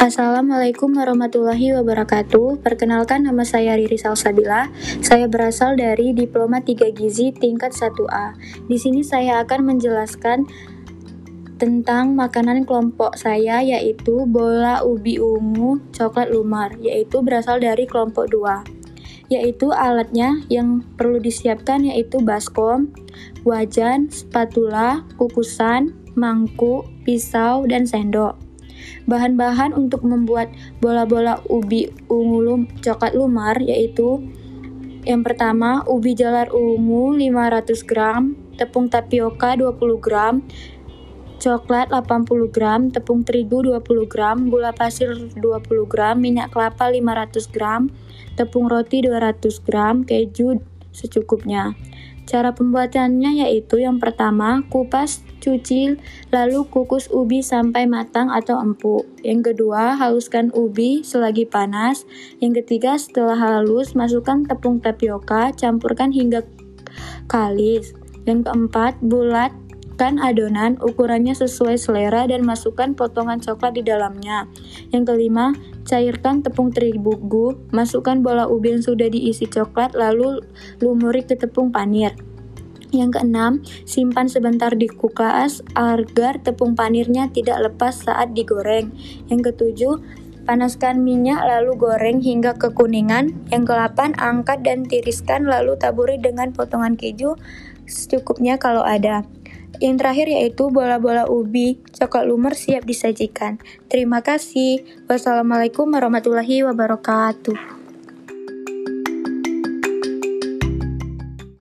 Assalamualaikum warahmatullahi wabarakatuh. Perkenalkan nama saya Riri Salsabila. Saya berasal dari Diploma 3 Gizi tingkat 1A. Di sini saya akan menjelaskan tentang makanan kelompok saya yaitu bola ubi ungu coklat lumar yaitu berasal dari kelompok 2 yaitu alatnya yang perlu disiapkan yaitu baskom, wajan, spatula, kukusan, mangkuk, pisau, dan sendok. Bahan-bahan untuk membuat bola-bola ubi ungu lum coklat lumar yaitu yang pertama, ubi jalar ungu 500 gram, tepung tapioka 20 gram, coklat 80 gram, tepung terigu 20 gram, gula pasir 20 gram, minyak kelapa 500 gram, tepung roti 200 gram, keju secukupnya. Cara pembuatannya yaitu yang pertama, kupas, cuci, lalu kukus ubi sampai matang atau empuk. Yang kedua, haluskan ubi selagi panas. Yang ketiga, setelah halus, masukkan tepung tapioka, campurkan hingga kalis. Yang keempat, bulatkan adonan ukurannya sesuai selera dan masukkan potongan coklat di dalamnya. Yang kelima, cairkan tepung terigu, masukkan bola ubi yang sudah diisi coklat, lalu lumuri ke tepung panir. Yang keenam, simpan sebentar di kulkas agar tepung panirnya tidak lepas saat digoreng. Yang ketujuh, panaskan minyak lalu goreng hingga kekuningan. Yang kelapan, angkat dan tiriskan lalu taburi dengan potongan keju secukupnya kalau ada. Yang terakhir yaitu bola-bola ubi coklat lumer siap disajikan. Terima kasih. Wassalamualaikum warahmatullahi wabarakatuh.